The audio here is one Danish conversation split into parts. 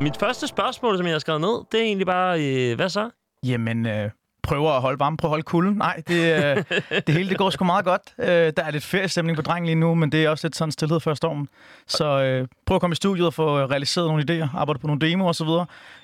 Mit første spørgsmål, som jeg har skrevet ned, det er egentlig bare, øh, hvad så? Jamen, øh, prøver at holde varme, prøve at holde kulden. Nej, det, øh, det hele det går sgu meget godt. Øh, der er lidt feriestemning på drengen lige nu, men det er også lidt sådan stillhed før stormen. Så øh, prøv at komme i studiet og få realiseret nogle idéer, arbejde på nogle demoer osv.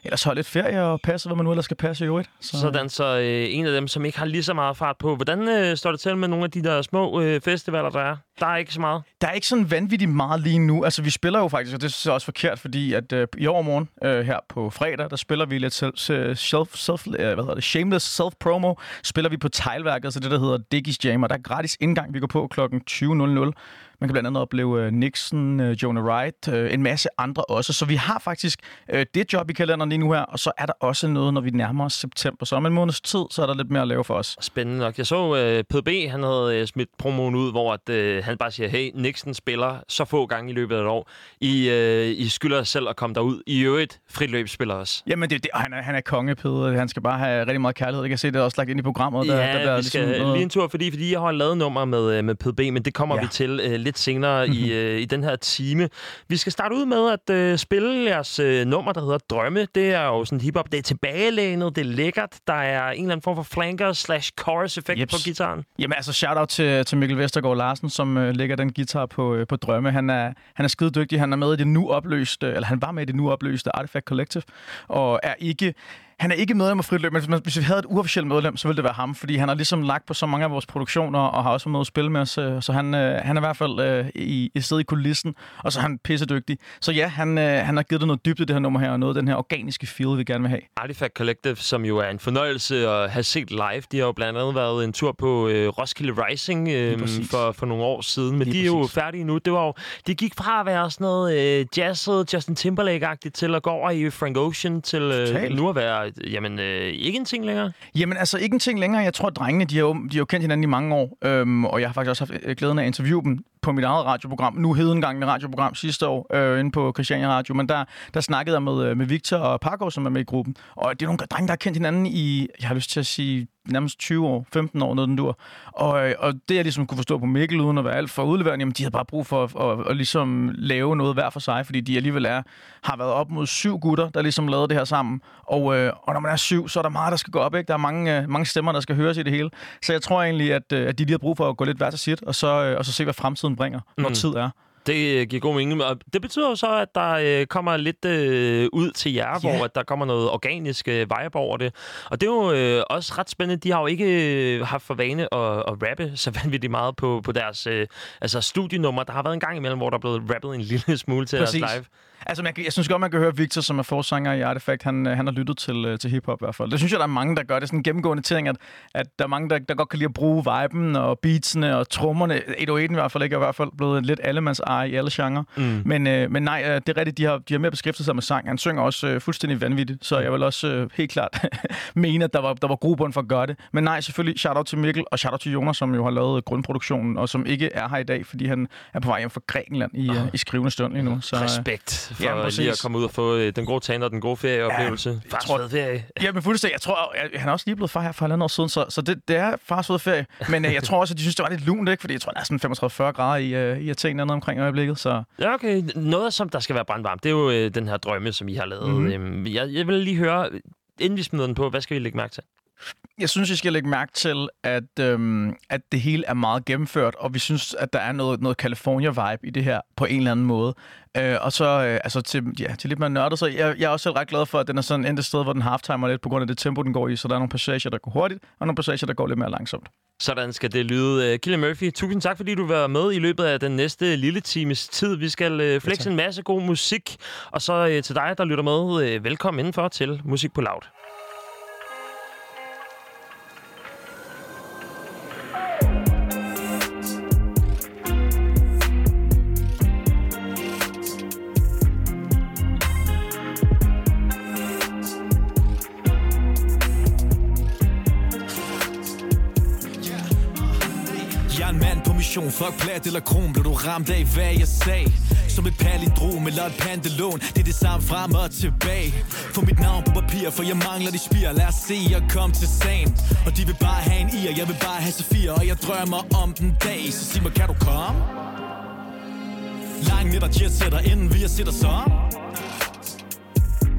Ellers hold lidt ferie og passe, hvad man nu ellers skal passe i øvrigt. Så, Sådan, så øh, en af dem, som ikke har lige så meget fart på. Hvordan øh, står det til med nogle af de der små øh, festivaler, der er? Der er ikke så meget? Der er ikke sådan vanvittigt meget lige nu. Altså, vi spiller jo faktisk, og det er også forkert, fordi at øh, i overmorgen øh, her på fredag, der spiller vi lidt self, self, self øh, hvad hedder det, shameless self-promo. Spiller vi på Teglværket, så det der hedder Diggies Jam, og der er gratis indgang. Vi går på klokken 20.00. Man kan blandt andet opleve uh, Nixon, uh, Jonah Wright, uh, en masse andre også. Så vi har faktisk det job i kalenderen lige nu her, og så er der også noget, når vi nærmer os september. Så om en måneds tid, så er der lidt mere at lave for os. Spændende nok. Jeg så uh, PDB, han havde smidt promoen ud, hvor at, uh, han bare siger, hey, Nixon spiller så få gange i løbet af et år. I, uh, I skylder selv at komme derud. I øvrigt frit spiller også. Jamen, det, det, han, er, han er konge, Peder. Han skal bare have rigtig meget kærlighed. Jeg kan se, det er også lagt ind i programmet. Der, ja, der, der vi skal ligesom noget... lige en tur, fordi, fordi jeg har lavet nummer med, med PDB, men det kommer ja. vi til uh, lidt senere i, øh, i den her time. Vi skal starte ud med at øh, spille jeres øh, nummer, der hedder Drømme. Det er jo sådan hiphop. Det er tilbagelænet, det er lækkert. Der er en eller anden form for flanker slash chorus effekt Jeps. på gitaren. Jamen altså, shout-out til, til Mikkel Vestergaard Larsen, som øh, lægger den guitar på, øh, på Drømme. Han er, han er skide dygtig. Han er med i det nu opløste, eller han var med i det nu opløste Artifact Collective, og er ikke han er ikke medlem af Fritløb, men hvis vi havde et uofficielt medlem, så ville det være ham, fordi han har ligesom lagt på så mange af vores produktioner, og har også været med at spille med os, øh, så han, øh, han er i hvert fald øh, i, i stedet i kulissen, og så er han pissedygtig. Så ja, han, øh, han har givet det noget dybde, det her nummer her, og noget af den her organiske feel, vi gerne vil have. Artifact Collective, som jo er en fornøjelse at have set live, de har jo blandt andet været en tur på øh, Roskilde Rising øh, for, for nogle år siden, men Lige de er præcis. jo færdige nu. Det var jo, de gik fra at være sådan noget øh, jazzet, Justin Timberlake-agtigt, til at gå over i Frank Ocean, til øh, nu at være jamen, øh, ikke en ting længere? Jamen, altså ikke en ting længere. Jeg tror, at drengene, de har, jo, de har jo kendt hinanden i mange år, øhm, og jeg har faktisk også haft øh, glæden af at interviewe dem på mit eget radioprogram, nu hedengangne radioprogram sidste år, øh, inde på Christiania Radio, men der, der snakkede jeg med, øh, med Victor og Parkov, som er med i gruppen, og det er nogle drenge, der har kendt hinanden i, jeg har lyst til at sige, nærmest 20 år, 15 år, noget den dur. Og, øh, og det, jeg ligesom kunne forstå på Mikkel, uden at være alt for udleverende, jamen, de havde bare brug for at, at, at, ligesom lave noget hver for sig, fordi de alligevel er, har været op mod syv gutter, der ligesom lavede det her sammen. Og, øh, og når man er syv, så er der meget, der skal gå op. Ikke? Der er mange, øh, mange stemmer, der skal høres i det hele. Så jeg tror egentlig, at, øh, at de lige har brug for at gå lidt hver til sit, og så, øh, og så se, hvad fremtiden bringer, når mm. tid er. Det øh, giver god mening. Og det betyder jo så, at der øh, kommer lidt øh, ud til jer, yeah. hvor at der kommer noget organisk øh, vibe over det. Og det er jo øh, også ret spændende. De har jo ikke øh, haft for vane at, at rappe så vanvittigt meget på, på deres øh, altså studienummer. Der har været en gang imellem, hvor der er blevet rappet en lille smule til Præcis. deres live. Altså, man, jeg synes godt, man kan høre Victor, som er forsanger i Artifact, han, han har lyttet til, øh, til hiphop i hvert fald. Det synes jeg, der er mange, der gør. Det er sådan en gennemgående ting, at, at der er mange, der, der godt kan lide at bruge viben og beatsene og trommerne. 101 i hvert fald ikke, er i hvert fald blevet lidt allemands eje i alle genrer. Mm. Men, øh, men nej, øh, det er rigtigt, de har, de har mere beskæftiget sig med sang. Han synger også øh, fuldstændig vanvittigt, så jeg vil også øh, helt klart mene, at der var, der var grobund for at gøre det. Men nej, selvfølgelig shout-out til Mikkel og shout-out til Jonas, som jo har lavet grundproduktionen, og som ikke er her i dag, fordi han er på vej hjem fra Grækenland i, oh. i skrivende stund lige nu. Så, Respekt for ja, lige at komme ud og få øh, den gode tand og den gode ferieoplevelse. Ja, fars tror, ferie. Ja, men fuldstændig. Jeg tror, jeg, han er også lige blevet far her for halvandet år siden, så, så det, det er fars fede ferie. Men øh, jeg tror også, at de synes, det var lidt lunt, ikke? Fordi jeg tror, der er sådan 35-40 grader i, øh, i Athen andet omkring øjeblikket. Så. Ja, okay. Noget, som der skal være brandvarmt, det er jo øh, den her drømme, som I har lavet. Øhm, jeg, jeg vil lige høre, inden vi smider den på, hvad skal vi lægge mærke til? Jeg synes, vi skal lægge mærke til, at, øhm, at det hele er meget gennemført, og vi synes, at der er noget, noget California-vibe i det her på en eller anden måde. Øh, og så øh, altså til, ja, til lidt mere nørdet, så jeg, jeg er også selv ret glad for, at den er sådan endt et sted, hvor den halftimer lidt på grund af det tempo, den går i. Så der er nogle passager, der går hurtigt, og nogle passager, der går lidt mere langsomt. Sådan skal det lyde. Killian Murphy, tusind tak, fordi du var med i løbet af den næste lille times tid. Vi skal øh, flexe en masse god musik, og så øh, til dig, der lytter med, øh, velkommen indenfor til Musik på Loud. Mission Fuck plat eller kron Blev du ramt af hvad jeg sagde? Som et palindrom eller et pandelån Det er det samme frem og tilbage. Få mit navn på papir For jeg mangler de spire Lad os se og kom til sagen. Og de vil bare have en i Og jeg vil bare have Sofia Og jeg drømmer om den dag. Så sig mig kan du komme? Lang netter jet sætter Inden vi sætter så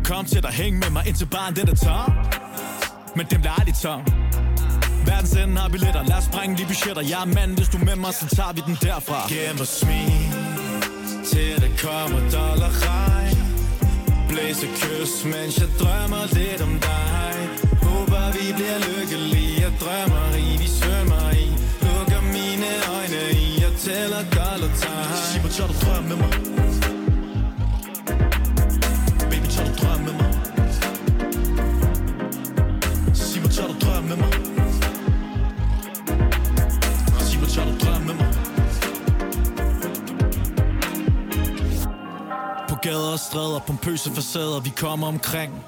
Kom til dig, hæng med mig indtil barn den er tom. Men dem bliver aldrig tom. Verdens ende har billetter, lad os sprænge de budgetter. Jeg er mand, hvis du er med mig, så tager vi den derfra. Gem og smil Til det kommer dollar regn. Blæse kys, mens jeg drømmer lidt om dig. Håber vi bliver lykkelige. Jeg drømmer i, vi svømmer i. Lukker mine øjne i Jeg tæller dollar tegn Sig mig, tør du drømme med mig? Gader og stræder, pompøse facader, vi kommer omkring.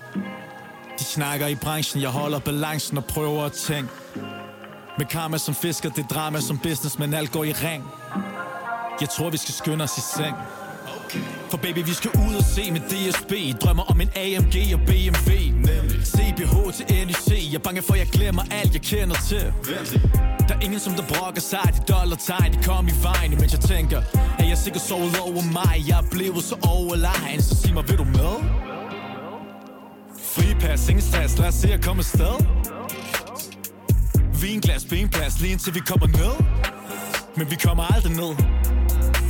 De snakker i branchen, jeg holder balancen og prøver at tænke. Med karma som fisker, det drama som business, men alt går i ring. Jeg tror vi skal skynde os i seng for baby, vi skal ud og se med DSB Drømmer om en AMG og BMW Nemlig. CBH til NEC Jeg er bange for, at jeg glemmer alt, jeg kender til. Der er ingen, som der brokker sig. De dollartegn, de kom i vejen. Mens jeg tænker, at jeg sikkert sovet over mig? Jeg er blevet så overlegen Så sig mig, vil du med? Fripas, ingen stress, lad os se at komme afsted. Vinglas, benplads, lige indtil vi kommer ned. Men vi kommer aldrig ned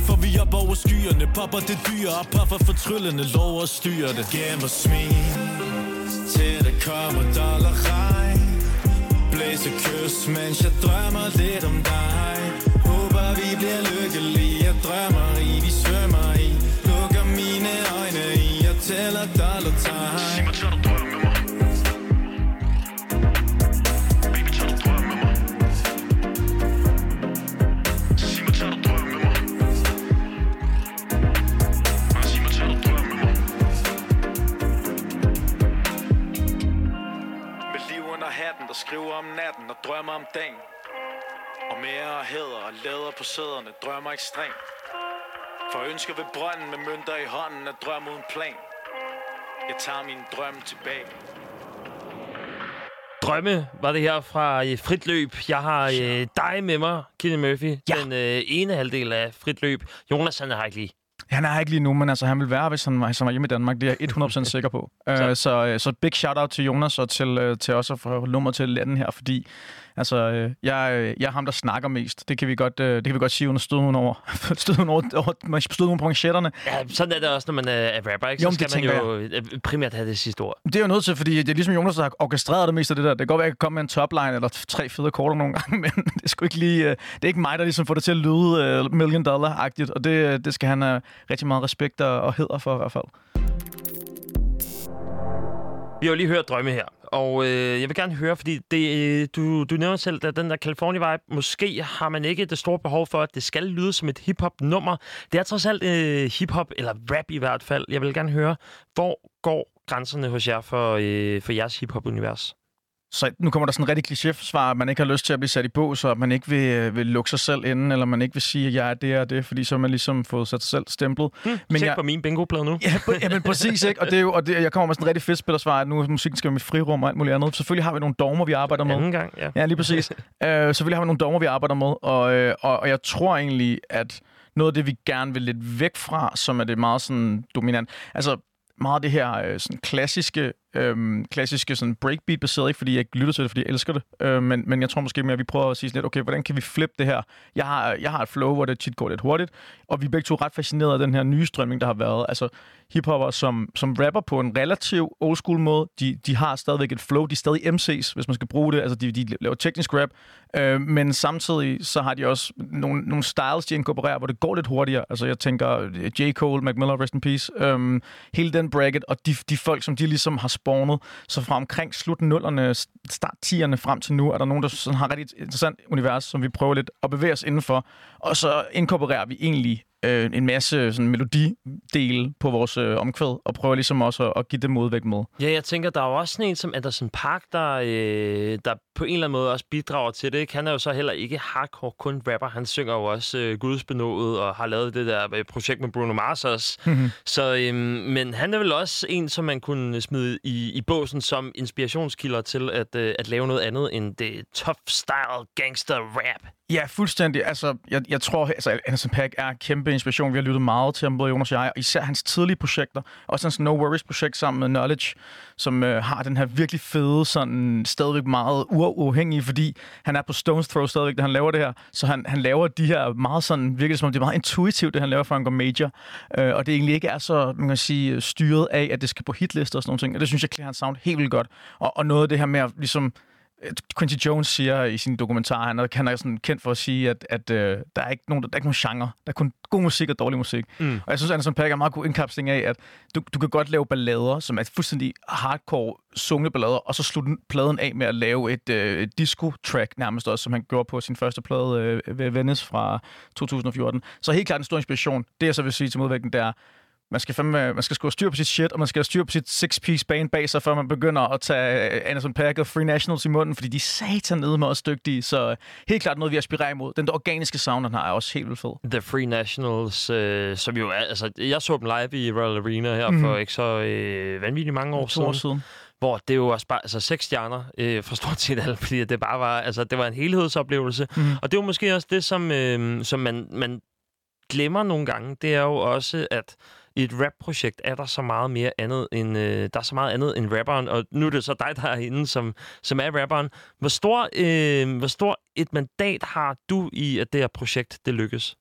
for vi op over skyerne. Popper det dyre. Og puffer fortryllende Lov at styre det. Gem og smil Til det kommer dollar regn. Blæse kys, mens jeg drømmer lidt om dig. Håber vi bliver lykkelige. Jeg drømmer i, vi svømmer i. Lukker mine øjne i Jeg tæller dollar tegn Sig mig, tør du drømme skriver om natten og drømmer om dagen Og mere og hæder og læder på sæderne, drømmer ekstrem For ønsker ved brønden med mønter i hånden er drøm uden plan Jeg tager min drøm tilbage Drømme var det her fra øh, Frit Løb. Jeg har øh, dig med mig, Kenny Murphy. Ja. Den øh, ene halvdel af Frit Løb. Jonas, han er her ikke lige. Han er ikke lige nu, men altså, han vil være, hvis han var, hvis han var hjemme i Danmark. Det er jeg 100% sikker på. Så. Uh, så, uh, så big shout-out til Jonas og til, uh, til os at få nummer til landen her, fordi altså, uh, jeg, øh, jeg er ham, der snakker mest. Det kan vi godt, uh, det kan vi godt sige under støden over, støden over, over støden på manchetterne. Ja, sådan er det også, når man er, er rapper, ikke? Jo, Så men skal det man jo øh, primært have det sidste ord. Det er jo nødt til, fordi det er ligesom Jonas, der har orkestreret det meste af det der. Det kan godt være, at jeg kan komme med en topline eller tre fede korter nogle gange, men det er sgu ikke lige... Uh, det er ikke mig, der ligesom får det til at lyde uh, million dollar-agtigt, og det, det skal han have rigtig meget respekt og, og heder for i hvert fald. Vi har jo lige hørt drømme her, og øh, jeg vil gerne høre, fordi det, øh, du, du nævner selv, at den der California-vibe, måske har man ikke det store behov for, at det skal lyde som et hip-hop-nummer. Det er trods alt øh, hip-hop, eller rap i hvert fald. Jeg vil gerne høre, hvor går grænserne hos jer for, øh, for jeres hip-hop-univers? Så nu kommer der sådan en rigtig kliché-svar, at man ikke har lyst til at blive sat i bås, og at man ikke vil, øh, vil lukke sig selv inden, eller man ikke vil sige, at jeg er det og det, fordi så har man ligesom fået sat sig selv stemplet. Hmm, Men Tjek jeg- på min bingo-plade nu. Ja, på- jamen præcis, ikke? Og, det er jo, og det, jeg kommer med sådan en rigtig fedt spillersvar, at nu musikken skal være mit frirum og alt muligt andet. Selvfølgelig har vi nogle dogmer, vi arbejder med. Anden gang, ja. Ja, lige præcis. uh, selvfølgelig har vi nogle dogmer, vi arbejder med, og, øh, og, og jeg tror egentlig, at noget af det, vi gerne vil lidt væk fra, som er det meget sådan dominant, altså meget af det her øh, sådan klassiske, øh, klassiske sådan breakbeat-baseret, ikke fordi jeg lytter til det, fordi jeg elsker det, øh, men, men jeg tror måske mere, at vi prøver at sige sådan lidt, okay, hvordan kan vi flippe det her? Jeg har, jeg har et flow, hvor det tit går lidt hurtigt, og vi er begge to ret fascineret af den her nye strømning, der har været. Altså hiphopper, som, som rapper på en relativ old school måde, de, de har stadigvæk et flow, de er stadig MC's, hvis man skal bruge det, altså de, de laver teknisk rap, øh, men samtidig så har de også nogle, nogle styles, de inkorporerer, hvor det går lidt hurtigere. Altså jeg tænker øh, J. Cole, Mac Miller, Rest in Peace, øh, hele den bracket, og de, de folk, som de ligesom har spawnet, så fra omkring slut nullerne, start 10'erne frem til nu, er der nogen, der sådan har rigtig interessant univers, som vi prøver lidt at bevæge os indenfor, og så inkorporerer vi egentlig øh, en masse sådan, melodidele på vores øh, omkvæd, og prøver ligesom også at, at give det modvægt med. Ja, jeg tænker, der er jo også sådan en som Anderson Park, der, øh, der på en eller anden måde også bidrager til det. ikke? Han er jo så heller ikke hardcore kun rapper. Han synger jo også øh, gudsbenået og har lavet det der øh, projekt med Bruno Mars også. Mhm. så, øh, men han er vel også en, som man kunne smide i, i båsen som inspirationskilder til at, øh, at lave noget andet end det tough style gangster rap. Ja, fuldstændig. Altså, jeg, jeg tror, altså, Anderson Pack er en kæmpe inspiration. Vi har lyttet meget til ham, både Jonas og jeg, og især hans tidlige projekter. Også hans No Worries-projekt sammen med Knowledge, som øh, har den her virkelig fede, sådan stadigvæk meget uafhængige, fordi han er på Stones Throw stadigvæk, da han laver det her. Så han, han laver de her meget sådan, virkelig som om det er meget intuitivt, det han laver, for han går major. Øh, og det egentlig ikke er så, man kan sige, styret af, at det skal på hitlister og sådan noget. Og det synes jeg klæder hans sound helt vildt godt. Og, og noget af det her med at ligesom Quincy Jones siger i sin dokumentar, han er, han er sådan kendt for at sige, at, at uh, der, er ikke nogen, der, der er ikke nogen genre. Der er kun god musik og dårlig musik. Mm. Og jeg synes, Anderson Paak er en meget god indkapsling af, at du, du kan godt lave ballader, som er fuldstændig hardcore sungne ballader, og så slutte pladen af med at lave et, et disco-track nærmest også, som han gjorde på sin første plade, uh, Venice fra 2014. Så helt klart en stor inspiration. Det jeg så vil sige til modvægten, det er, man skal, fandme, man skal sgu styr på sit shit, og man skal styr på sit six-piece band bag sig, før man begynder at tage øh, Anderson Paak og Free Nationals i munden, fordi de er satan nede med os dygtige. Så helt klart noget, vi aspirerer imod. Den der organiske sound, han har, er også helt vildt fed. The Free Nationals, øh, som jo er... Altså, jeg så dem live i Royal Arena her mm. for ikke så øh, vanvittigt mange år, siden. år siden hvor det jo også bare, altså seks stjerner øh, for stort set alt, fordi det bare var, altså det var en helhedsoplevelse. Mm. Og det var måske også det, som, øh, som man, man glemmer nogle gange, det er jo også, at i et rap-projekt er der så meget mere andet end, øh, der er så meget andet end rapperen, og nu er det så dig, der er inde, som, som er rapperen. Hvor stor, øh, hvor stor et mandat har du i, at det her projekt, det lykkes?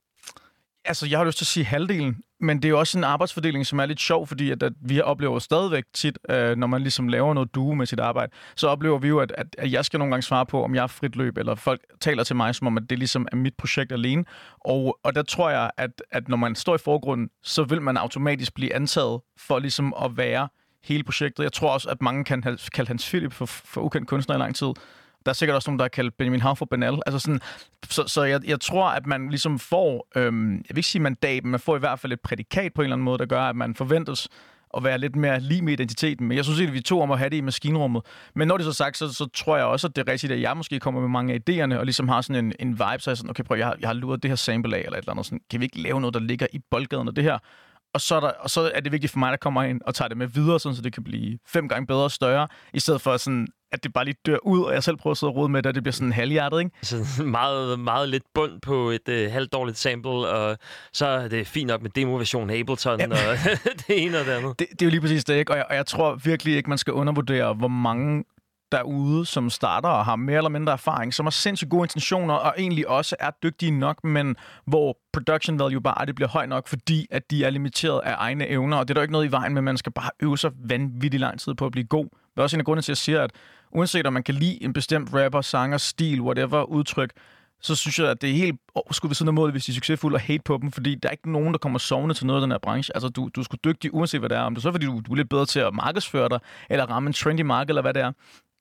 Altså, jeg har lyst til at sige halvdelen, men det er jo også en arbejdsfordeling, som er lidt sjov, fordi at, at vi oplever stadigvæk tit, øh, når man ligesom laver noget due med sit arbejde, så oplever vi jo, at, at, at jeg skal nogle gange svare på, om jeg er frit løb, eller folk taler til mig, som om, at det ligesom er mit projekt alene. Og, og der tror jeg, at, at når man står i forgrunden, så vil man automatisk blive antaget for ligesom at være hele projektet. Jeg tror også, at mange kan have kaldt Hans Philip for, for ukendt kunstner i lang tid. Der er sikkert også nogen, der har kaldt Benjamin Hav for banal. Altså sådan, så så jeg, jeg tror, at man ligesom får, øhm, jeg vil ikke sige mandat, men man får i hvert fald et prædikat på en eller anden måde, der gør, at man forventes at være lidt mere lige med identiteten. Men jeg synes at vi to om at have det i maskinrummet. Men når det så sagt, så, så tror jeg også, at det er rigtigt, at jeg måske kommer med mange af idéerne, og ligesom har sådan en, en vibe, så jeg sådan, okay, prøv, jeg har, jeg har luret det her sample af, eller et eller andet. Sådan, kan vi ikke lave noget, der ligger i boldgaden af det her? og så, er der, og så er det vigtigt for mig, der kommer ind og tager det med videre, sådan, så det kan blive fem gange bedre og større, i stedet for sådan, at det bare lige dør ud, og jeg selv prøver at sidde og rode med det, og det bliver sådan halvhjertet, ikke? Så meget, meget lidt bund på et uh, halvdårligt sample, og så er det fint nok med demoversion af Ableton, ja. og det ene og det andet. Det, det er jo lige præcis det, ikke? Og jeg, og jeg tror virkelig ikke, man skal undervurdere, hvor mange derude, som starter og har mere eller mindre erfaring, som har sindssygt gode intentioner og egentlig også er dygtige nok, men hvor production value bare det bliver høj nok, fordi at de er limiteret af egne evner, og det er der ikke noget i vejen med, man skal bare øve sig vanvittigt lang tid på at blive god. Det er også en af grundene til, at jeg siger, at uanset om man kan lide en bestemt rapper, sanger, stil, whatever udtryk, så synes jeg, at det er helt skulle ved siden af målet, hvis de er succesfulde, og hate på dem, fordi der er ikke nogen, der kommer sovende til noget af den her branche. Altså, du, du er sgu dygtig, uanset hvad det er. Om det er så, fordi du, du er lidt bedre til at markedsføre dig, eller ramme en trendy marked, eller hvad det er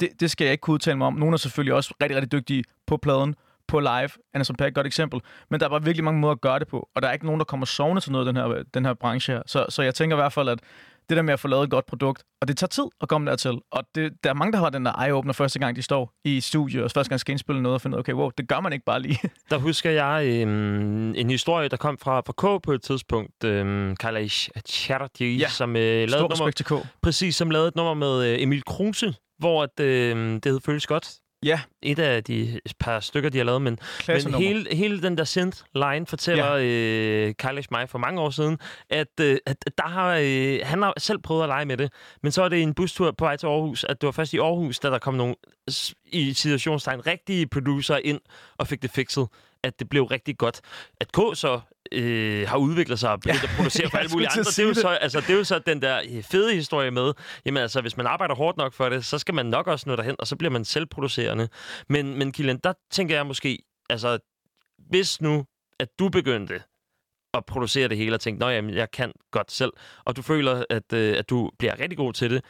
det, det skal jeg ikke kunne udtale mig om. Nogle er selvfølgelig også rigtig, rigtig dygtige på pladen, på live. Anderson Paak er et godt eksempel. Men der er bare virkelig mange måder at gøre det på. Og der er ikke nogen, der kommer sovende til noget af den her, den her branche her. Så, så jeg tænker i hvert fald, at det der med at få lavet et godt produkt, og det tager tid at komme dertil. Og det, der er mange, der har den der eye-opener første gang, de står i studiet, og første gang skal indspille noget, og finde ud af, okay, wow, det gør man ikke bare lige. Der husker jeg øhm, en historie, der kom fra, fra K på et tidspunkt, øhm, Kailash Chatterjee, ja, som øh, lavede Stor nummer, til K. Præcis, som lavede et nummer med øh, Emil Kruse, hvor at, øh, det hed Føles Godt. Ja. Et af de par stykker, de har lavet, men, men hele, hele den der synth-line fortæller ja. øh, Kailash mig for mange år siden, at, øh, at der har, øh, han har selv prøvet at lege med det, men så er det en bustur på vej til Aarhus, at det var først i Aarhus, da der kom nogle i situationstegn rigtige producer ind og fik det fikset, at det blev rigtig godt. At K så øh, har udviklet sig og begyndt ja. at producere for alle mulige andre. Det er, jo så, altså, det er jo så den der øh, fede historie med, jamen altså, hvis man arbejder hårdt nok for det, så skal man nok også nå derhen, og så bliver man selvproducerende. Men, men Kilian, der tænker jeg måske, altså, hvis nu, at du begyndte at producere det hele og tænkte, at jeg kan godt selv, og du føler, at, øh, at du bliver rigtig god til det,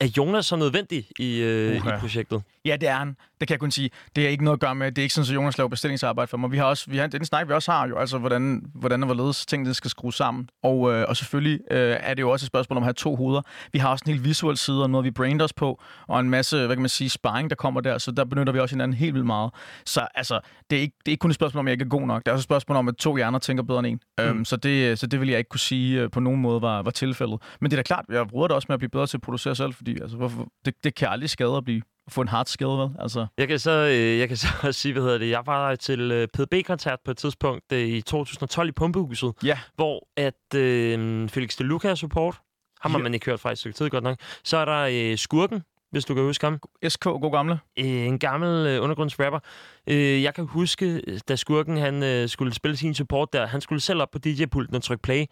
er Jonas så nødvendig i, øh, i projektet? Ja, det er han. Det kan jeg kun sige. Det er ikke noget at gøre med, det er ikke sådan, at Jonas laver bestillingsarbejde for mig. Vi har også, vi har, det er en snak, vi også har jo, altså hvordan, hvordan og hvorledes tingene skal skrues sammen. Og, øh, og selvfølgelig øh, er det jo også et spørgsmål om at have to hoveder. Vi har også en helt visuel side, og noget vi brained os på, og en masse, hvad kan man sige, sparring, der kommer der, så der benytter vi også hinanden helt vildt meget. Så altså, det er ikke, det er ikke kun et spørgsmål om, at jeg ikke er god nok. Det er også et spørgsmål om, at to hjerner tænker bedre end en. Mm. Øhm, så, det, så det vil jeg ikke kunne sige øh, på nogen måde var, var tilfældet. Men det er da klart, jeg bruger det også med at blive bedre til at producere selv, fordi altså, hvorfor, det, det kan aldrig skade at blive få en hard skill, vel? Altså, Jeg kan så, øh, jeg kan så sige, hvad hedder det, jeg var til øh, PDB-koncert på et tidspunkt øh, i 2012 i Pumpehuset, ja, hvor at øh, Felix de Luca er support. Ham har Ja. man ikke hørt fra i et stykke tid, godt nok. Så er der øh, Skurken, hvis du kan huske ham. SK, god gamle. Øh, en gammel øh, undergrundsrapper. Øh, jeg kan huske, da Skurken han, øh, skulle spille sin support der, han skulle selv op på DJ-pulten og trykke play.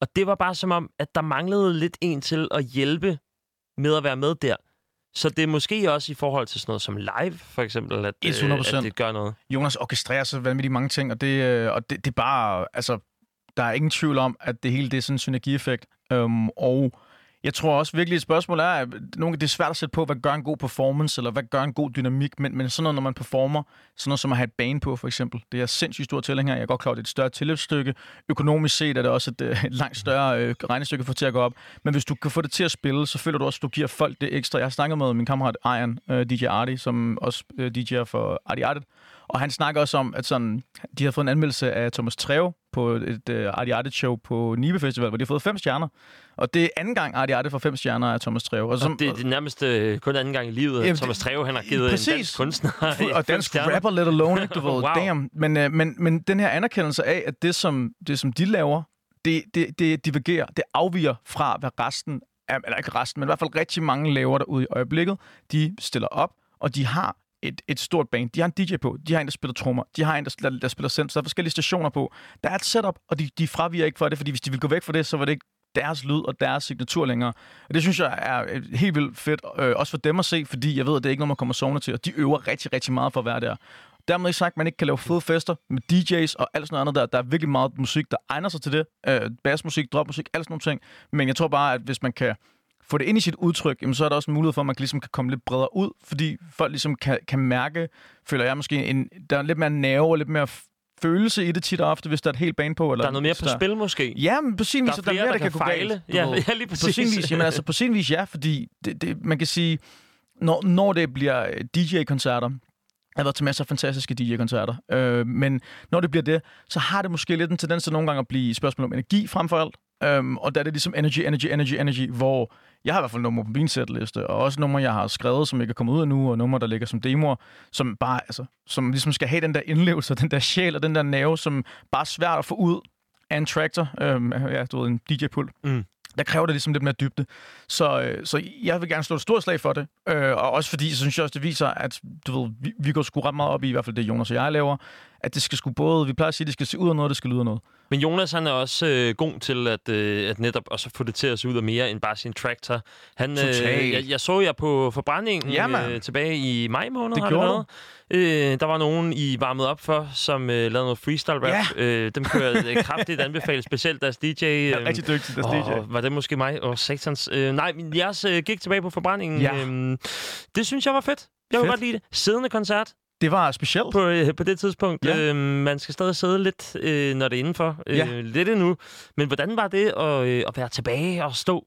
Og det var bare som om, at der manglede lidt en til at hjælpe med at være med der. Så det er måske også i forhold til sådan noget som live, for eksempel, at, øh, 100%. at det gør noget. Jonas orkestrerer så vanvittigt mange ting, og det, øh, og det, det er bare, altså, der er ingen tvivl om, at det hele det er sådan en synergieffekt. Um, og jeg tror også virkelig, et spørgsmål er, at nogle, det er svært at sætte på, hvad gør en god performance, eller hvad gør en god dynamik, men, men sådan noget, når man performer, sådan noget som at have et bane på, for eksempel, det er jeg sindssygt stor tilhænger. Jeg er godt klar, det er et større tilløbsstykke. Økonomisk set er det også et, øh, et langt større øh, regnestykke for til at gå op. Men hvis du kan få det til at spille, så føler du også, at du giver folk det ekstra. Jeg har snakket med min kammerat Ian, øh, DJ Artie, som også øh, DJ'er for Artie Artie, og han snakker også om, at sådan, de har fået en anmeldelse af Thomas Treve på et uh, Artie Artie show på Nibe Festival, hvor de har fået fem stjerner. Og det er anden gang, Artie Artie får fem stjerner af Thomas Treve. Og, Og det, det er nærmest øh, kun anden gang i livet, at Thomas Treve han har givet præcis. en dansk kunstner og dansk stjerner. rapper, let alone, ikke? Du ved, Wow. damn. Men, øh, men, men den her anerkendelse af, at det, som, det, som de laver, det, det, det divergerer, det afviger fra, hvad resten, eller ikke resten, men i hvert fald rigtig mange laver derude i øjeblikket. De stiller op, og de har et, et stort band. De har en DJ på, de har en, der spiller trommer, de har en, der, der, der spiller synth, så der er forskellige stationer på. Der er et setup, og de, de fraviger ikke for det, fordi hvis de ville gå væk fra det, så var det ikke deres lyd og deres signatur længere. Og det synes jeg er øh, helt vildt fedt, øh, også for dem at se, fordi jeg ved, at det er ikke noget, man kommer sovende til, og de øver rigtig, rigtig meget for at være der. Dermed ikke sagt, at man ikke kan lave fede fester med DJ's og alt sådan noget andet der. Der er virkelig meget musik, der egner sig til det. Øh, bassmusik, dropmusik, alt sådan nogle ting. Men jeg tror bare, at hvis man kan få det ind i sit udtryk, jamen, så er der også en mulighed for, at man ligesom kan komme lidt bredere ud, fordi folk ligesom kan, kan mærke, føler jeg måske, en, der er lidt mere nerve og lidt mere følelse i det tit og ofte, hvis der er et helt bane på. Eller Der er noget mere på der... spil måske. Ja, men på sin Der vis, er så der er flere, mere, der der, kan kan gå fejle. galt. Ja, ja, lige På præcis. sin vis, jamen altså på sin vis ja, fordi det, det, man kan sige, når, når det bliver øh, DJ-koncerter, jeg har været til masser af fantastiske DJ-koncerter, øh, men når det bliver det, så har det måske lidt en tendens til nogle gange at blive et spørgsmål om energi frem for alt. Um, og der er det ligesom energy, energy, energy, energy, hvor jeg har i hvert fald numre på min setliste, og også numre, jeg har skrevet, som ikke er kommet ud endnu, og numre, der ligger som demoer, som bare, altså, som ligesom skal have den der indlevelse, den der sjæl og den der nerve, som bare er svært at få ud af en tractor, um, ja, du ved, en DJ-pult. Mm. Der kræver det ligesom lidt mere dybde. Så, øh, så jeg vil gerne slå et stort slag for det. Øh, og også fordi, så synes jeg også, det viser, at du ved, vi, vi går sgu ret meget op i, i hvert fald det Jonas og jeg laver, at det skal sgu både, vi plejer at sige, at det skal se ud af noget, det skal lyde af noget. Men Jonas, han er også øh, god til at, øh, at netop også få det til at se ud af mere end bare sin tractor. Han, øh, jeg, jeg så jer på forbrændingen Ja, øh, tilbage i maj måned, Det gjorde det. Øh, der var nogen, I varmede op for, som øh, lavede noget freestyle rap. Ja. Øh, dem kunne jeg øh, kraftigt anbefale, specielt deres DJ. Jeg Øh, er rigtig dygtig, deres DJ. Var det måske mig? Åh, satans. Øh, nej, men jeres øh, gik tilbage på forbrændingen. Ja. Øhm, det synes jeg var fedt. Jeg kunne Fedt. godt lide det. Siddende koncert Det var specielt. på, øh, på det tidspunkt. Ja. Øhm, man skal stadig sidde lidt, øh, når det er indenfor. Øh, Ja. Lidt endnu. Men hvordan var det at, øh, at være tilbage og stå?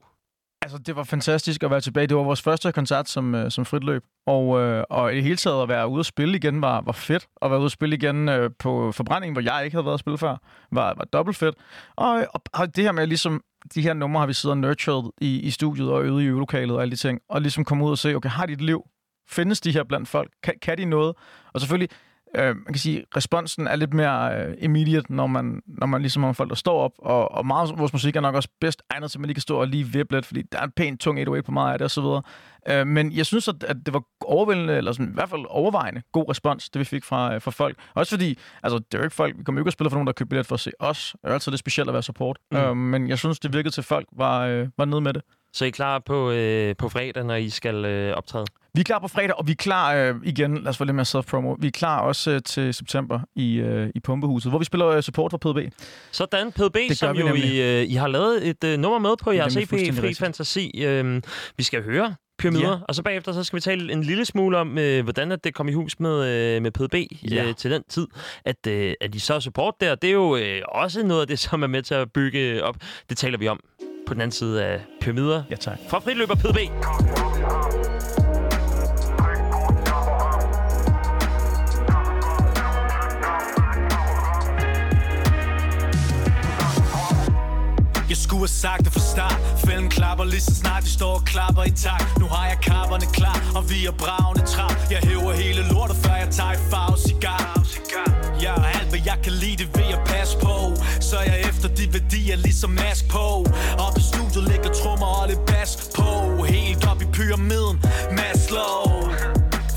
Altså, det var fantastisk at være tilbage. Det var vores første koncert som, øh, som fritløb. Og, øh, og i det hele taget at være ude at spille igen var, var fedt. At være ude at spille igen øh, på forbrændingen, hvor jeg ikke havde været at spille før, var, var dobbelt fedt. Og, og, og det her med ligesom, de her numre har vi siddet og nurtured i, i studiet og øvet i øvelokalet og alle de ting. Og ligesom komme ud og se, okay, har de et liv? Findes de her blandt folk? Kan, kan de noget? Og selvfølgelig, øh, man kan sige, responsen er lidt mere øh, immediate, når man, når man ligesom har folk, der står op. Og, og meget af vores musik er nok også bedst egnet til, at man lige kan stå og lige vippe lidt, fordi der er en pæn tung 808 på meget af det og så videre. Øh, men jeg synes, at, at det var overvældende, eller sådan, i hvert fald overvejende god respons, det vi fik fra, øh, fra folk. Også fordi, altså, det er jo ikke folk, vi kommer jo ikke at spille for nogen, der køber billet for at se os. Det er altid lidt specielt at være support. Mm. Mm. Øh, men jeg synes, det virkede til, at folk var, øh, var nede med det. Så I er klar på, øh, på fredag, når I skal øh, optræde? Vi er klar på fredag, og vi er klar øh, igen, lad os få lidt mere self-promo, vi er klar også øh, til september i, øh, i Pumpehuset, hvor vi spiller øh, support for PDB. Sådan, PDB, som jo. I, øh, I har lavet et øh, nummer med på jeres EP, fuldstændig Fri rigtigt. Fantasi. Øh, vi skal høre pyramider, Ja. og så bagefter så skal vi tale en lille smule om, øh, hvordan at det kom i hus med, øh, med PDB Ja. øh, til den tid. At, øh, at I så support der, det er jo øh, også noget af det, som er med til at bygge op. Det taler vi om på den anden side af pyramider. Ja, tak. Fra friløber PDB. Jeg skulle have sagt det fra start Fælden klapper Lige så snart de står og klapper i takt Nu har jeg kapperne klar, og vi er bravende trap Jeg hæver hele lortet, før jeg tager et farve cigar Ja, og alt hvad jeg kan lide, det vil jeg passe på. Så er jeg efter de værdier, ligesom mask på. Og i studiet ligger trommer og lidt bas på. Helt op i pyramiden, Maslow.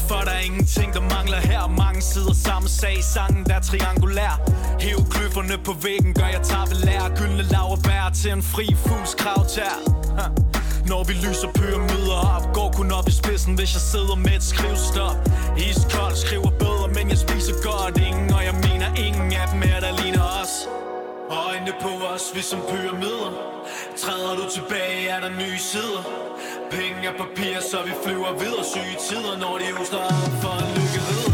For der er ingenting, der mangler her. Mange sider samme sag, sangen der er triangulær. Hæv kløfferne på væggen, gør jeg tabelær Gyldne laverbær til en fri fugls kravtær når vi lyser pyramider op Går kun op i spidsen, hvis jeg sidder med et skrivstop Iskold skriver bedre, men jeg spiser godt. Ingen, og jeg mener ingen af dem er, der ligner os. Øjnene på os, vi som pyramider. Træder du tilbage, er der nye sider. Penge og papir, så vi flyver videre. Syge tider, når de hoster op for en lykke ridder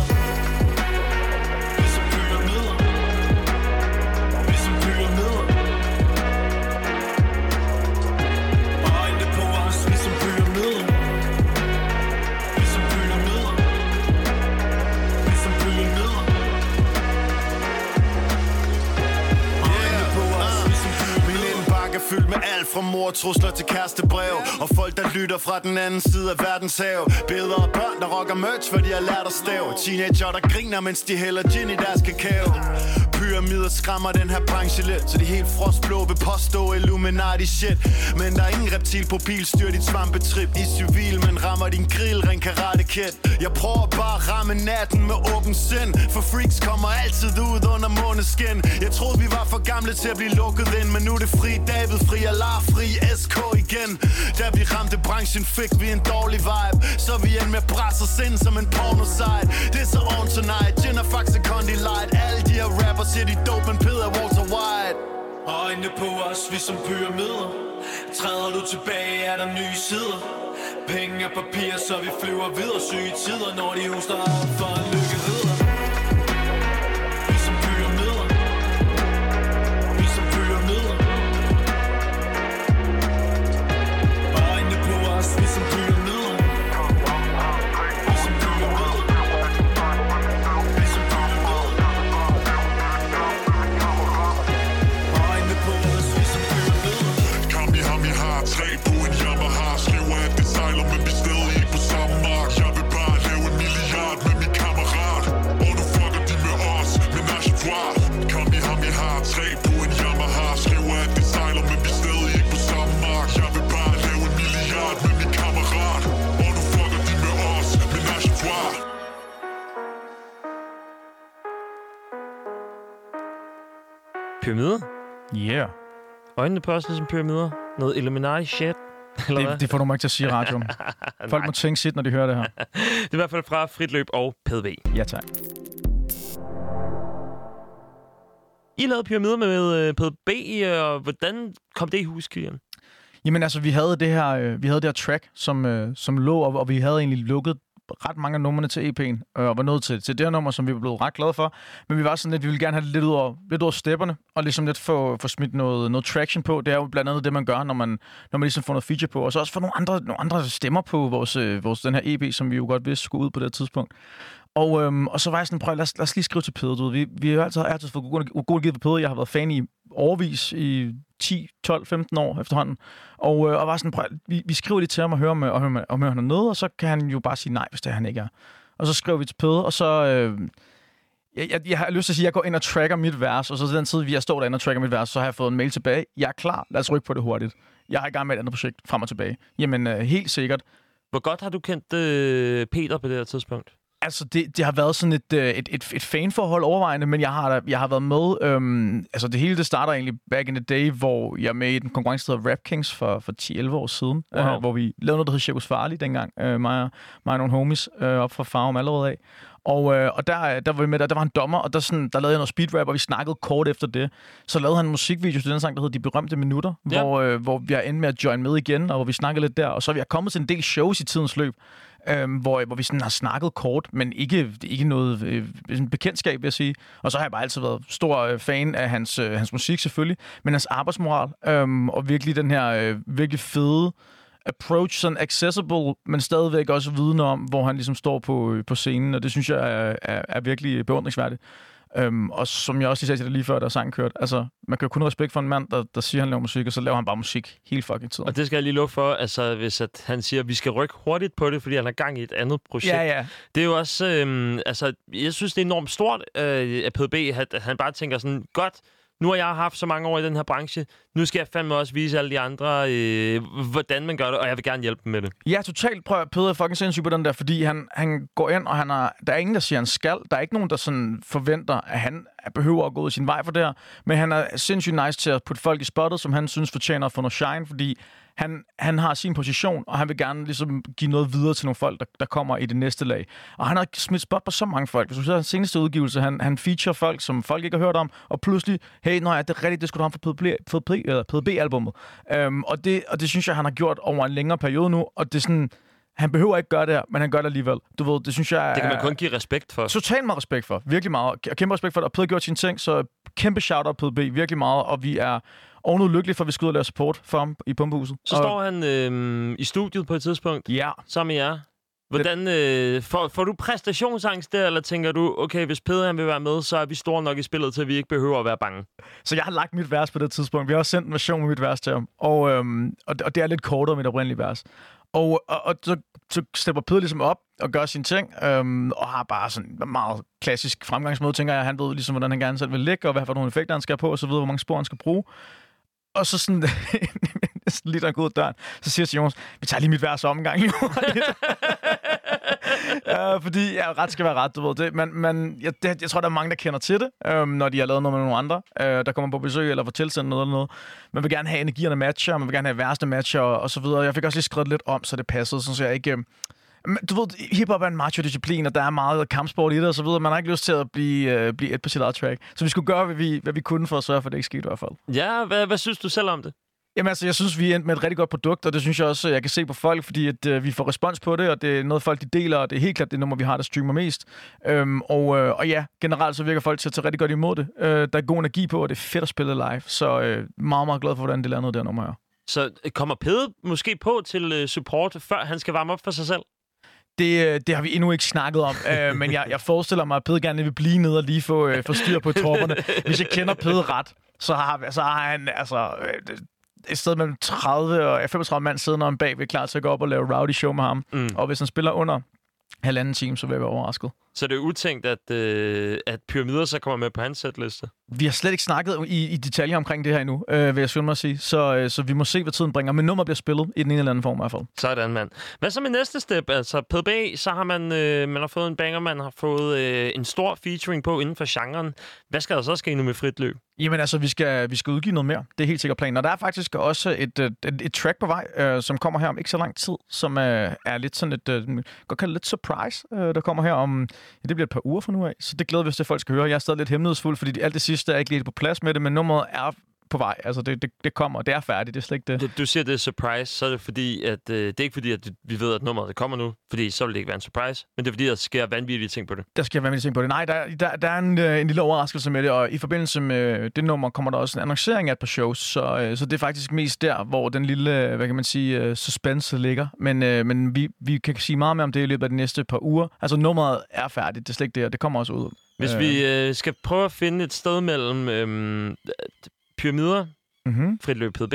fyldt med alt fra mordtrusler til kærestebrev. Og folk, der lytter fra den anden side af verdens hav. Billeder af børn, der rocker merch, for de har lært at stave. Teenager, der griner, mens de hælder gin i deres kakao. Pyramider skræmmer den her branche lidt Så de helt frostblå vil påstå Illuminati shit. Men der er ingen reptilprofil, styr dit svampetrip. I civil, men rammer din grill, ren karate kid. Jeg prøver bare at ramme natten med åben sind For freaks kommer altid ud under måneskin. Jeg troede vi var for gamle til at blive lukket ind Men nu er det fri. David, fri Allah, fri SK igen. Da vi ramte branchen fik vi en dårlig vibe. Så vi end med bræs og sind som en porno-site. Det er så on tonight, gin og faxe Condi Light. Alle de her rappers siger de dope, men Peter Walter White. Øjnene på os, vi som pyramider. Træder du tilbage, er der nye sider. Penge og papir, så vi flyver videre Syge tider, når de hoster op for en lykke. Pyramider? Yeah. Øjnene på os ligesom pyramider? Noget Illuminati shit? Eller hvad? Det, det får du mig ikke til at sige i radioen. Folk må tænke sit, når de hører det her. Det er i hvert fald fra Fritløb og PDB. Ja, tak. I lavede pyramider med øh, PDB, og hvordan kom det i hus, Kilian? Jamen altså, vi havde det her, øh, vi havde det her track, som, øh, som lå, og, og vi havde egentlig lukket ret mange af numrene til EP'en, øh, og var nødt til, til det her nummer, som vi er blevet ret glade for. Men vi var sådan lidt, vi ville gerne have det lidt ud over, lidt over stepperne, og ligesom lidt få, få smidt noget, noget traction på. Det er jo blandt andet det, man gør, når man, når man ligesom får noget feature på. Og så også få nogle andre, nogle andre stemmer på vores, øh, vores, den her EP, som vi jo godt vidste skulle ud på det her tidspunkt. Og, øhm, og så var jeg sådan, prøv, lad os, lad os lige skrive til Peder. Du ved. Vi, vi har altid, altid fået god, god givet på Peder. Jeg har været fan i overvis i 10, 12, 15 år efterhånden. Og, øh, og var sådan, prøv, vi, vi skriver lige til ham og hører, om, øh, og om han er nede, og så kan han jo bare sige nej, hvis det er, han ikke er. Og så skriver vi til Pede, og så... Øh, jeg, jeg, jeg har lyst til at sige, at jeg går ind og tracker mit vers, og så til den tid, vi har stået derinde og tracker mit vers, så har jeg fået en mail tilbage. Jeg er klar, lad os rykke på det hurtigt. Jeg har i gang med et andet projekt frem og tilbage. Jamen, øh, helt sikkert. Hvor godt har du kendt øh, Peter på det her tidspunkt? Altså, det, det har været sådan et, øh, et, et, et fanforhold overvejende, men jeg har, jeg har været med... Øhm, altså, det hele det starter egentlig back in the day, hvor jeg er med i den konkurrence, der hedder Rap Kings for, for 10-11 år siden, Wow. øh, hvor vi lavede noget, der hed Circus Farley dengang, øh, mig, og, mig og nogle homies øh, op fra Farum allerede af. Og, øh, og der, der var vi med, der, der var en dommer, og der, sådan, der lavede jeg noget speedrap, og vi snakkede kort efter det. Så lavede han en musikvideo til den sang, der hedder De Berømte Minutter, Ja. hvor, øh, hvor vi er endt med at join med igen, og hvor vi snakkede lidt der. Og så er vi kommet til en del shows i tidens løb, øhm, hvor, hvor vi sådan har snakket kort, men ikke, ikke noget øh, bekendtskab, vil jeg sige. Og så har jeg bare altid været stor øh, fan af hans, øh, hans musik selvfølgelig, men hans arbejdsmoral, øhm, og virkelig den her øh, virkelig fede approach, sådan accessible, men stadigvæk også viden om, hvor han ligesom står på, øh, på scenen, og det synes jeg er, er, er virkelig beundringsværdigt. Øhm, og som jeg også lige sagde til dig lige før, da sangen kørte, altså, man kan jo kun have respekt for en mand, der, der siger, at han laver musik, og så laver han bare musik hele fucking tiden. Og det skal jeg lige love for, altså hvis at han siger, at vi skal rykke hurtigt på det, fordi han har gang i et andet projekt. Ja, ja. Det er jo også, øhm, altså jeg synes, det er enormt stort øh, af PDB, at han bare tænker sådan, godt, nu har jeg haft så mange år i den her branche, nu skal jeg fandme også vise alle de andre, øh, hvordan man gør det, og jeg vil gerne hjælpe dem med det. Ja, totalt. Prøv at Peder er fucking sindssyg på den der, fordi han, han går ind, og han er, der er ingen, der siger, han skal. Der er ikke nogen, der sådan forventer, at han behøver at gå ud sin vej for det her. Men han er sindssygt nice til at putte folk i spottet, som han synes fortjener at få noget shine, fordi han, han har sin position, og han vil gerne ligesom give noget videre til nogle folk, der, der kommer i det næste lag. Og han har smidt spot på så mange folk. Hvis du ser hans seneste udgivelse, han, han feature folk, som folk ikke har hørt om, og pludselig, hey, nej, det er rigtigt, det skulle du have for PDB, eller PDB-albummet. Øhm, og, det, og det synes jeg, han har gjort over en længere periode nu, og det er sådan, han behøver ikke gøre det her, men han gør det alligevel. Du ved, det synes jeg Det kan man kun give respekt for. Totalt meget respekt for. Virkelig meget. Og kæmpe respekt for det. Og Peder har gjort sine ting, så kæmpe shout-out på B. Virkelig meget. Og vi er ovenud lykkelige for, at vi skal ud og lave support for ham i pumpehuset. Så og, står han øh, i studiet på et tidspunkt, Ja. sammen med jer. Hvordan, øh, får, får du præstationsangst der, eller tænker du, okay, hvis Peder han vil være med, så er vi store nok i spillet, til at vi ikke behøver at være bange? Så jeg har lagt mit vers på det tidspunkt. Vi har også sendt en version med mit vers til ham. Og, øhm, og, og det er lidt kortere end mit oprindelige vers. Og, og, og så, så stepper Peder ligesom op og gør sine ting, øhm, og har bare sådan en meget klassisk fremgangsmåde, tænker jeg. Han ved ligesom, hvordan han gerne selv vil ligge, og hvad for nogle effekter han skal have på, og så videre, hvor mange spor han skal bruge. Og så sådan, sådan lige der går ud af døren, så siger til Jonas, vi tager lige mit vers omgang lige uh, fordi ja, ret skal være ret, du ved det. Men, men jeg, det, jeg tror, der er mange, der kender til det, um, når de har lavet noget med nogle andre, uh, der kommer på besøg eller får tilsendt noget eller noget. Man vil gerne have energierne matcher, man vil gerne have værste matcher og, og så videre. Jeg fik også lige skrevet lidt om, så det passede, så jeg ikke... Øhm, men du ved, hiphop er en macho-disciplin, og der er meget kampsport i det og så videre. Man har ikke lyst til at blive, øh, blive et på sit eget track. Så vi skulle gøre, hvad vi, hvad vi kunne for at sørge for, at det ikke skete i hvert fald. Ja, hvad, hvad synes du selv om det? Jamen altså, jeg synes, vi er endt med et rigtig godt produkt, og det synes jeg også, jeg kan se på folk, fordi at, øh, vi får respons på det, og det er noget, folk de deler, og det er helt klart det nummer, vi har, der streamer mest. Øhm, og, øh, og ja, generelt så virker folk til at tage rigtig godt imod det. Øh, der er god energi på, og det er fedt at spille live, så øh, meget, meget glad for, hvordan det landede der nummer her. Så øh, kommer Peder måske på til øh, support, før han skal varme op for sig selv? Det, øh, det har vi endnu ikke snakket om, øh, men jeg, jeg forestiller mig, at Pede gerne vil blive nede og lige få, øh, få styr på tropperne. Hvis jeg kender Pede ret, så har, så har han altså, et sted mellem 30 og 35 mand siddende om bagved, klar til at gå op og lave rowdy show med ham. Mm. Og hvis han spiller under halvanden time, så vil jeg være overrasket. Så det er utænkt, at, øh, at pyramider så kommer med på hans setliste. Vi har slet ikke snakket i, i detaljer omkring det her endnu, øh, vil jeg skynde mig at sige. Så, øh, så vi må se, hvad tiden bringer. Men nummer bliver spillet i den ene eller anden form i hvert fald. Sådan, mand. Hvad så med næste step? Altså, PDB, så har man, øh, man har fået en banger, man har fået øh, en stor featuring på inden for genren. Hvad skal der så ske nu med frit løb? Jamen altså, vi skal, vi skal udgive noget mere. Det er helt sikkert planen. Og der er faktisk også et, et, et, et track på vej, øh, som kommer her om ikke så lang tid, som øh, er lidt sådan et, øh, godt kalde det lidt surprise, øh, der kommer her om, ja, det bliver et par uger fra nu af. Så det glæder vi os til, at folk skal høre. Jeg er stadig lidt hemmelighedsfuld, fordi alt det sidste er ikke lige på plads med det, men nummeret er på vej. Altså, det, det, det kommer, det er færdigt. Det er slet ikke det. Du, du siger, det er surprise, så er det fordi, at øh, det er ikke fordi, at vi ved, at nummeret kommer nu, fordi så vil det ikke være en surprise, men det er fordi, der sker vanvittige ting på det. Der være med ting på det. Nej, der, der, der er en, øh, en lille overraskelse med det, og i forbindelse med det nummer kommer der også en annoncering af et par shows, så, øh, så det er faktisk mest der, hvor den lille, øh, hvad kan man sige, øh, suspense ligger. Men, øh, men vi, vi kan sige meget mere om det i løbet af de næste par uger. Altså nummeret er færdigt, det er slet ikke det, og det kommer også ud. Hvis Øh. vi øh, skal prøve at finde et sted mellem øh, pyramider, Mm-hmm. Fritløb PDB,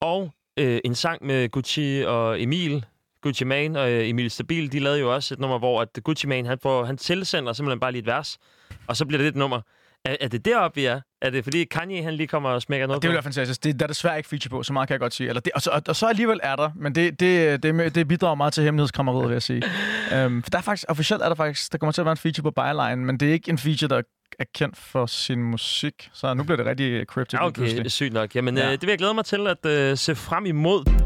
og øh, en sang med Gucci og Emil, Gucci Mane og øh, Emil Stabil, de lavede jo også et nummer, hvor at Gucci Mane, han, får, han tilsender simpelthen bare lige et vers, og så bliver det et nummer. Er, er det deroppe, vi er? Er det fordi Kanye, han lige kommer og smækker noget Det vil på? være fantastisk. Det, der er desværre ikke feature på, så meget kan jeg godt sige. Eller det, og, så, og, og så alligevel er der, men det, det, det, det bidrager meget til hemmelighedskrammeriet, vil jeg sige. um, for der er faktisk, officielt er der faktisk, der kommer til at være en feature på Byline, men det er ikke en feature, der er kendt for sin musik. Så nu bliver det rigtig cryptic Ja, okay, pludselig. sygt nok. Jamen, Ja. ja. øh, det vil jeg glæde mig til at øh, se frem imod.